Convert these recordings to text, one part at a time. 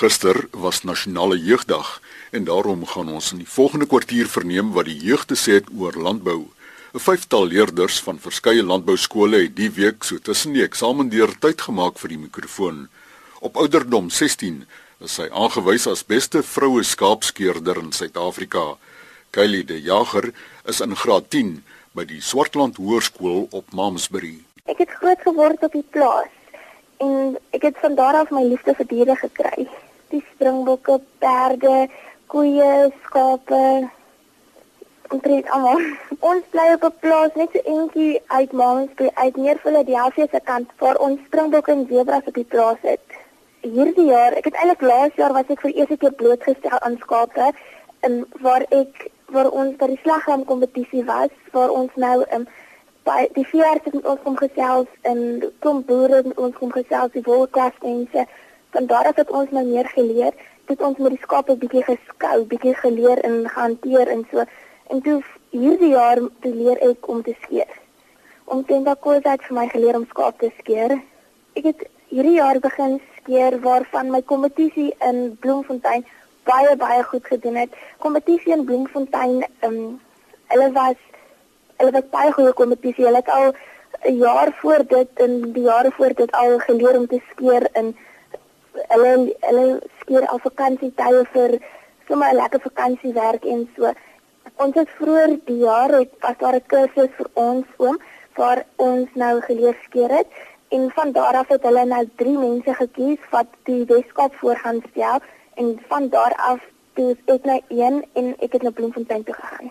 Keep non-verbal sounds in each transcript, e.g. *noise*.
Gister was nasionale jeugdag en daarom gaan ons in die volgende kwartier verneem wat die jeug te sê het oor landbou. 'n Vyftal leerders van verskeie landbouskole het die week so tussen die eksamendeur tyd gemaak vir die mikrofoon. Op ouderdom 16 is sy aangewys as beste vroue skaapskeerder in Suid-Afrika. Kylie de Jager is in graad 10 by die Swartland Hoërskool op Mamsbury. Ek het groot geword op die plaas en ek het van daar af my liefde vir diere gekry. Die springbokke, perde, koeie, skape, omtrent almal. *laughs* Ons bly op 'n plaas net so eentjie uit Mamsbury uit neer Philadelphia se kant waar ons springbokke en zebras op die plaas het. Hierdie jaar, ek het eintlik laas jaar was ek vir eerste keer blootgestel aan skape en waar ek waar ons by die slagram kompetisie was waar ons nou um, by die veearts het ons kom gesels en kom boere met ons kom gesels die wolklas van daar het ons nou meer geleer het ons met die skape bietjie geskou bietjie geleer en gehanteer en so. En toe hierdie jaar te leer ek om te skeer. Om teen daai koers het vir my geleer om skaap te skeer. Ek het hierdie jaar begin skeer waarvan my kompetisie in Bloemfontein baie baie goed gedoen het. Kompetisie in Bloemfontein um, hulle was hulle het baie goeie kompetisie. Hulle het al 'n jaar voor dit en die jare voor dit al geleer om te skeer in hulle hulle skeer al vakansietye vir sommer 'n lekker vakansiewerk en so. Ons het vroeër die jaar het was daar 'n kursus vir ons oom waar ons nou geleer skeer het en van daar af het hulle nou 3 mense gekies wat die Weskaap voor gaan stel en van daar af toe ek nou een en ek het na Bloemfontein toe gegaan.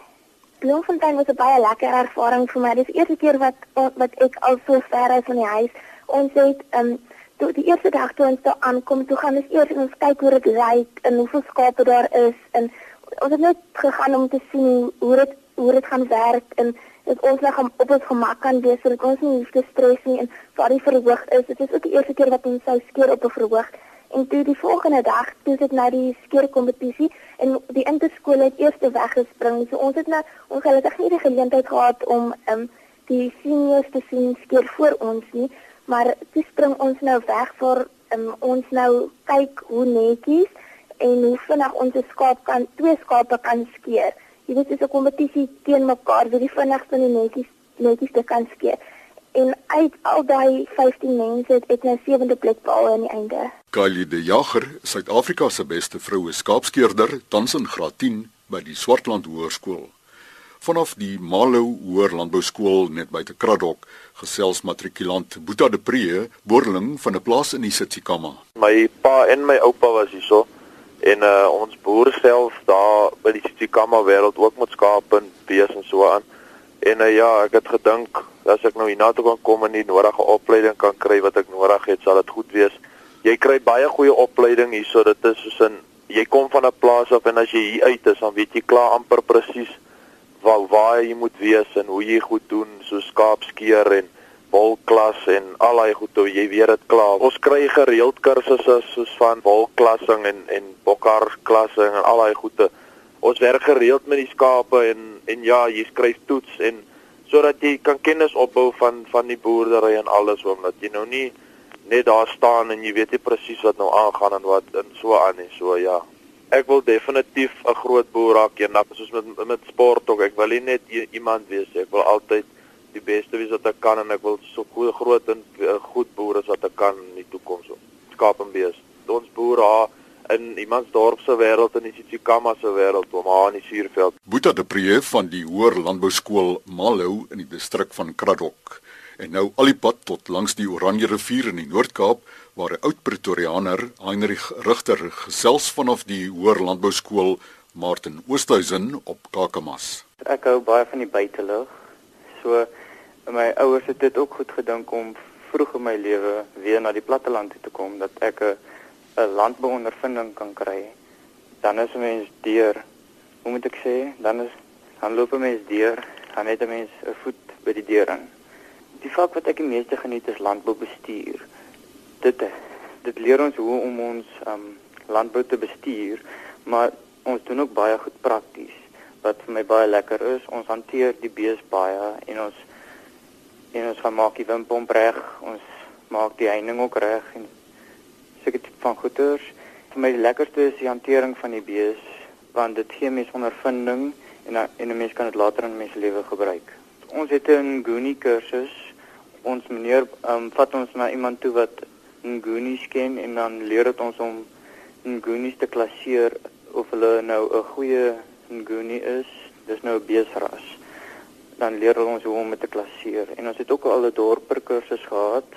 Bloemfontein was 'n baie lekker ervaring vir my. Dis die eerste keer wat wat ek al so ver is van die huis. Ons het um, toe die eerste dag toe ons daar aankom, toe gaan ons eers ons kyk hoe dit lyk en hoeveel skape daar is en ons het net gegaan om te sien hoe dit hoe dit gaan werk en dat ons nou op ons gemak kan wees sodat ons nie hoef te stres nie en waar die verhoog is. Dit is ook die eerste keer wat ons sou skeer op 'n verhoog. En toe die volgende dag, toe dit na die skeerkompetisie en die interskool het eers weggespring. So ons het nou ongelukkig nie die geleentheid gehad om um, die seniors te sien skeer voor ons nie, maar toe spring ons nou weg vir um, ons nou kyk hoe netjies en hoe vinnig ons skaap kan twee skape kan skeer. Jy weet dis 'n kompetisie teen mekaar wie die vinnigste en netjies netjies te kan skeer en uit al daai 15 mense het ek 'n nou sewende plek behaal aan die einde. Kylie de Jager, Suid-Afrika se beste vroue skaapskeerder, tans in graad 10 by die Swartland Hoërskool. Vanaf die Malo Hoër Landbouskool net buite Kraddock, gesels matrikulant Boeta de Pree, boerling van 'n plaas in die Tsitsikamma. My pa en my oupa was hierso en uh, ons boer self daar by die Tsitsikamma wêreld ook met skape en bees en so aan. En uh, ja, ek het gedink as ek nou hiernatoe kan kom en die nodige opleiding kan kry wat ek nodig het, sal dit goed wees. Jy kry baie goeie opleiding hierso. Dit is soos 'n jy kom van 'n plaas af en as jy hier uit is, dan weet jy klaar amper presies waar waar jy moet wees en hoe jy goed doen, so skaapskeer en wolklas en al daai goed, jy weet dit klaar. Ons kry gereeld kursusse soos van wolklassing en en bokkarklassing en al daai goede. Ons werk gereeld met die skape en en ja, jy skryf toets en sodat jy kan kennis opbou van van die boerdery en alles omdat jy nou nie net daar staan en jy weet nie presies wat nou aangaan en wat en so aan en so ja. Ek wil definitief 'n groot boer raak eendag soos met met sport ook. Ek wil nie net iemand wees ek wil altyd die beste wees wat ek kan en ek wil so goeie groot en uh, goed boere wat ek kan in die toekoms. Skaap en bees. Ons boere ha in iemand dorp se wêreld en die Tsitsikamma se wêreld om aan die suurveld. Boeta de Pree van die Hoër Landbouskool Malou in die distrik van Kraddock en nou al die pad tot langs die Oranje rivier in die Noord-Kaap waar 'n oud Pretoriaaner, Heinrich Rigter, gesels vanaf die Hoër Landbouskool Martin Oosthuizen op Kakamas. Ek hou baie van die buitelug. So my ouers het dit ook goed gedink om vroeg in my lewe weer na die platteland toe te kom dat ek 'n 'n landbouondervinding kan kry, dan is 'n mens deur. Hoe moet ek sê? Dan is dan loop 'n mens deur, dan het 'n mens 'n voet by die deur in. Die vak wat ek die meeste geniet is landboubestuur. Dit dit leer ons hoe om ons um landbou te bestuur, maar ons doen ook baie goed prakties wat vir my baie lekker is. Ons hanteer die bees baie en ons en ons gaan maak die wimpomp reg. Ons maak die heining ook reg en sulke tipe van goeders Vir my die lekkerste is die hantering van die bees want dit gee mens ondervinding en en 'n mens kan dit later in mens lewe gebruik. Ons het 'n Goonie kursus. Ons meneer um, vat ons na iemand toe wat 'n Goonie ken en dan leer dit ons om 'n Goonie te klasseer of hulle nou 'n goeie Goonie is. Dis nou 'n beesras. Dan leer hulle ons hoe om dit te klasseer en ons het ook al 'n dorper kursus gehad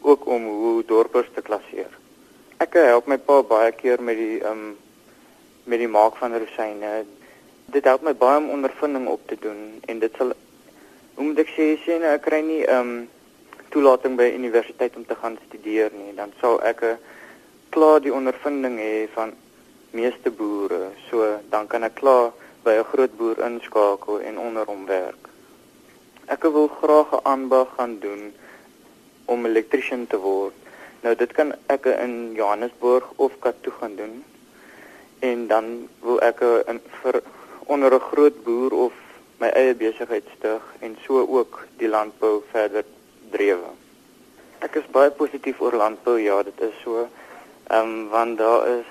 ook om hoe dorpers te klasseer. Ek help my pa baie keer met die um met die maak van rosyne dit help my baie om ondervinding op te doen en dit sal hoe moet ek sê nou ek kry nie ehm um, toelating by universiteit om te gaan studeer nie dan sal ek 'n klaar die ondervinding hê van meeste boere. So dan kan ek klaar by 'n groot boer inskakel en onder hom werk. Ek wil graag 'n aanbag gaan doen om elektriesien te word. Nou dit kan ek in Johannesburg of Katoo gaan doen. En dan wil ek 'n vir onder 'n groot boer of my eie besigheid stig en so ook die landbou verder drewe. Ek is baie positief oor landbou, ja, dit is so. Ehm um, want daar is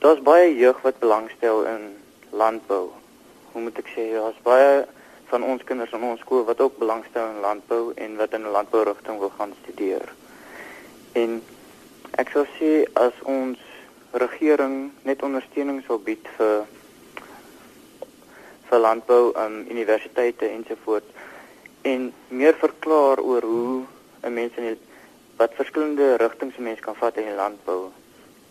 daar's baie jeug wat belangstel in landbou. Hoe moet ek sê, daar's baie van ons kinders in ons skool wat ook belangstel in landbou en wat in 'n landbourigting wil gaan studeer. En ek sou sê as ons regering net ondersteuning sou bied vir vir landbou aan um, universiteite ensovoorts en meer verklaar oor hoe 'n mens in die, wat verskillende rigtings 'n mens kan vat in landbou.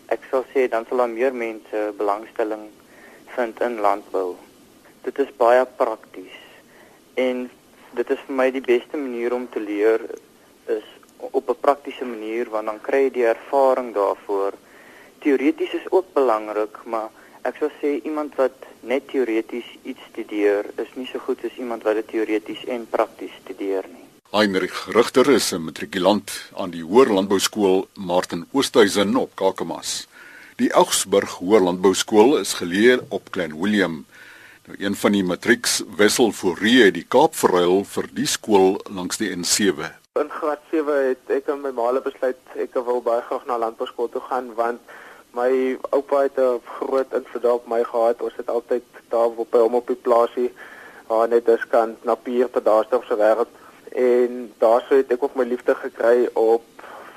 Ek sal sê dan sal daar meer mense belangstelling vind in landbou. Dit is baie prakties en dit is vir my die beste manier om te leer is op 'n praktiese manier want dan kry jy die ervaring daarvoor. Teoreties is ook belangrik, maar Ek sou sê iemand wat net teoreties iets studeer is nie so goed as iemand wat dit teoreties en prakties studeer nie. Heinrich Rigter is 'n matrikulant aan die Hoër Landbouskool Martin Oosthuizen op Kakamas. Die Augsburg Hoër Landbouskool is geleë op Klein Willem. Nou een van die matrieks wissel voor Rie die Kaap verruil vir die skool langs die N7. In graad 7 het ek en my maale besluit ek wil baie graag na landbouskool toe gaan want My oupa het 'n groot invloed op my gehad. Ons het altyd daar op by hom op die plaasie waar net dis kan na pier te daarste op se wêreld en daarso het ek ook my liefde gekry op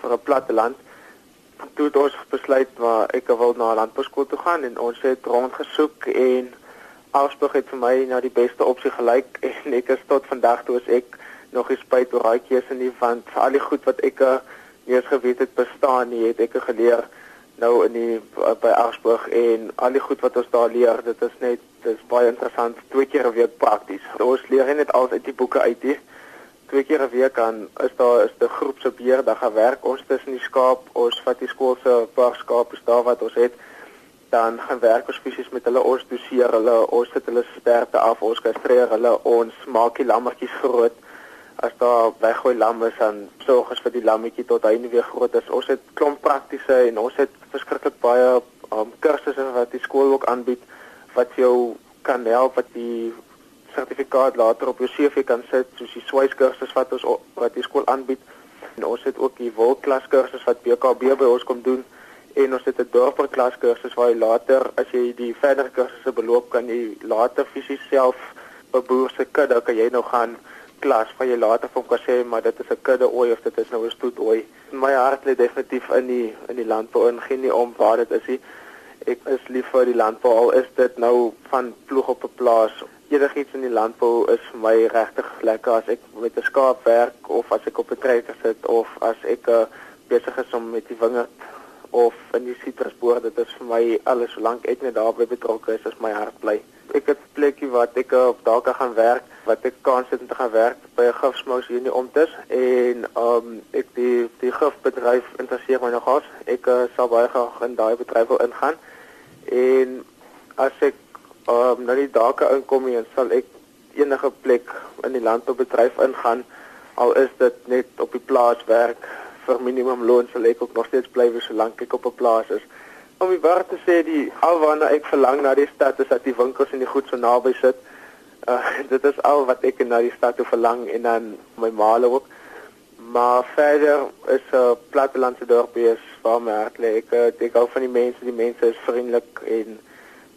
vir 'n platte land. Toe het ons besluit waar ek wil na landbouskool toe gaan en ons het rondgesoek en Augsburg het vir my na die beste opsie gelyk *laughs* en ek is tot vandag toe as ek nog nie spyt oor daai keuse nie want al die goed wat ek nie eens geweet het bestaan nie, het ek geleer nou in die by Arsburg en al die goed wat ons daar leer, dit is net dit is baie interessant. Twee keer 'n week prakties. Ons leer net al uit die boeke uit hier. Twee keer 'n week aan is daar is die groep se beheer, dan gaan werk ons tussen die skaap, ons vat die skool se paar skape daar wat ons het. Dan gaan werk ons fisies met hulle, ons doseer hulle, ons sit hulle sterkte af, ons kastreer hulle, ons maak die lammetjies groot as daar weggooi lam is dan sorg ons vir die lammetjie tot hy weer groot is. Ons het klomp praktiese en ons het verskriklik baie um, kursusse wat die skool ook aanbied wat jou kan help wat die sertifikaat later op jou CV kan sit soos die swyskursus wat ons wat die skool aanbied. En ons het ook die wolklas kursus wat BKB by ons kom doen en ons het 'n dorper klas kursus waar jy later as jy die verdere kursusse beloop kan jy later fisies self beboer se kudde kan jy nou gaan klas van jy later van kan sê maar dit is 'n kudde ooi of dit is nou 'n stoet ooi. My hart lê definitief in die in die landbou en geen nie om waar dit is nie. Ek is lief vir die landbou al is dit nou van ploeg op 'n plaas. Enigiets in die landbou is vir my regtig lekker as ek met 'n skaap werk of as ek op 'n trekker sit of as ek uh, besig is om met die wingerd of in die sitrusboor dit is vir my alles solank ek net daarby betrokke is is my hart bly ek het 'n plekkie wat ek op dalk gaan werk wat ek kans het om te gaan werk by 'n gifsmous hier in die omtes en um ek die die gifbedryf interesseer my nogal ek uh, sal baie graag in daai bedryf wil ingaan. En as ek um na die dake inkom en sal ek enige plek in die landboubedryf ingaan. Al is dit net op die plaas werk vir minimum loon sal ek ook nog steeds bly vir solank ek op 'n plaas is om die waar te sê die alwaarna ek verlang na die stad is dat die winkels en die goed so naby sit. Uh, *laughs* dit is al wat ek na die stad toe verlang en dan my maale ook. Maar verder is 'n uh, plattelandse dorpie is waar my hart lê. Ek eh, ek hou van die mense, die mense is vriendelik en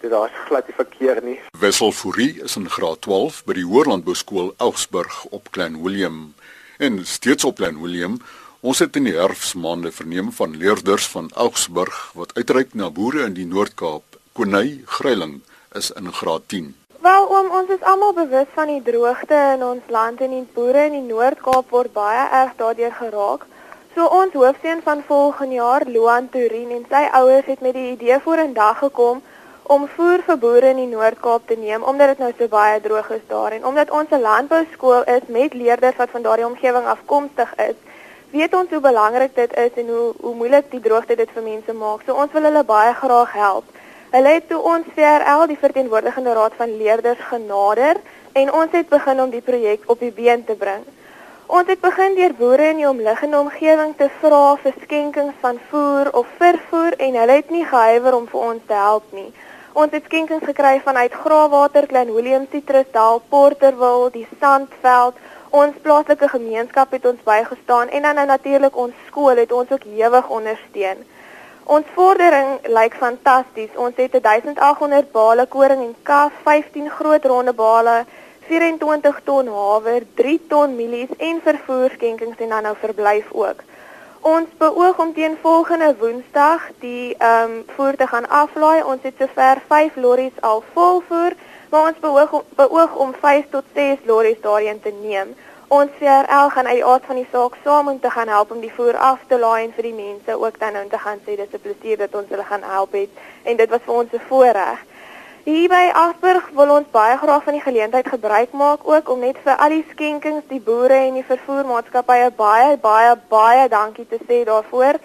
dit daar's glad nie verkeer nie. Wessel Fourie is in graad 12 by die Hoërlandbouskool Augsburg op Klein Willem en steeds op Klein Willem. Ons het in die herfsmaande verneem van leerders van Augsburg wat uitreik na boere in die Noord-Kaap. Konay Greiling is in graad 10. Wel oom, ons is almal bewus van die droogte in ons land en die boere in die Noord-Kaap word baie erg daardeur geraak. So ons hoofseun van volgende jaar, Loan Turin en sy ouers het met die idee vorendag gekom om voer vir boere in die Noord-Kaap te neem omdat dit nou so baie droog is daar en omdat ons 'n landbouskool is met leerders wat van daardie omgewing afkomstig is, weet ons hoe belangrik dit is en hoe hoe moeilik die droogte dit vir mense maak. So ons wil hulle baie graag help. Hulle het toe ons VRL die verteenwoordigende raad van leerders genader en ons het begin om die projek op die been te bring. Ons het begin deur boere in die omliggende omgewing te vra vir skenkings van voer of vervoer en hulle het nie gehuiwer om vir ons te help nie. Ons het skenkings gekry vanuit Graafwater, Klein Willem, Citrusdal, Porterville, die Sandveld. Ons plaaslike gemeenskap het ons bygestaan en dan nou natuurlik ons skool het ons ook hewig ondersteun. Ons vordering lyk fantasties. Ons het 1800 bale koring en kaf, 15 groot ronde bale, 24 ton haver, 3 ton mielies en vervoerskenkings en dan nou verblyf ook. Ons beoog om teen volgende Woensdag die ehm um, voer te gaan aflaai. Ons het sover 5 lorries al vol voer, maar ons beoog beoog om 5 tot 6 lorries daarin te neem. Ons CRL gaan uit die aard van die saak saam om te gaan help om die voer af te laai en vir die mense ook dan nou te gaan sê dis 'n plesier dat ons hulle gaan help het en dit was vir ons 'n voorreg. Hier by Asburg wil ons baie graag van die geleentheid gebruik maak ook om net vir al die skenkings, die boere en die vervoermaatskappye baie baie baie dankie te sê daarvoor.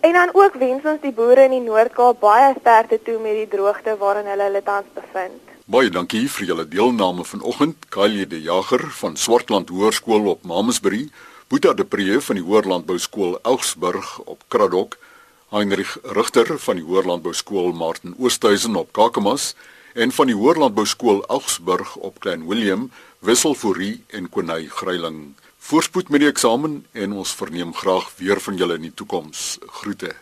En dan ook wens ons die boere in die Noord-Kaap baie sterkte toe met die droogte waarin hulle hulle tans bevind. Baie dankie vir julle deelname vanoggend. Kali de Jager van Swartland Hoërskool op Mamasbury, Boeta de Pre van die Hoërlandbouskool Augsburg op Kraddock, Heinrich Rigter van die Hoërlandbouskool Martin Oosthuizen op Kakamas en van die Hoërlandbouskool Augsburg op Klein Willem, Wissel Fourie en Konay Greiling. Voorspoed met die eksamen en ons verneem graag weer van julle in die toekoms. Groete.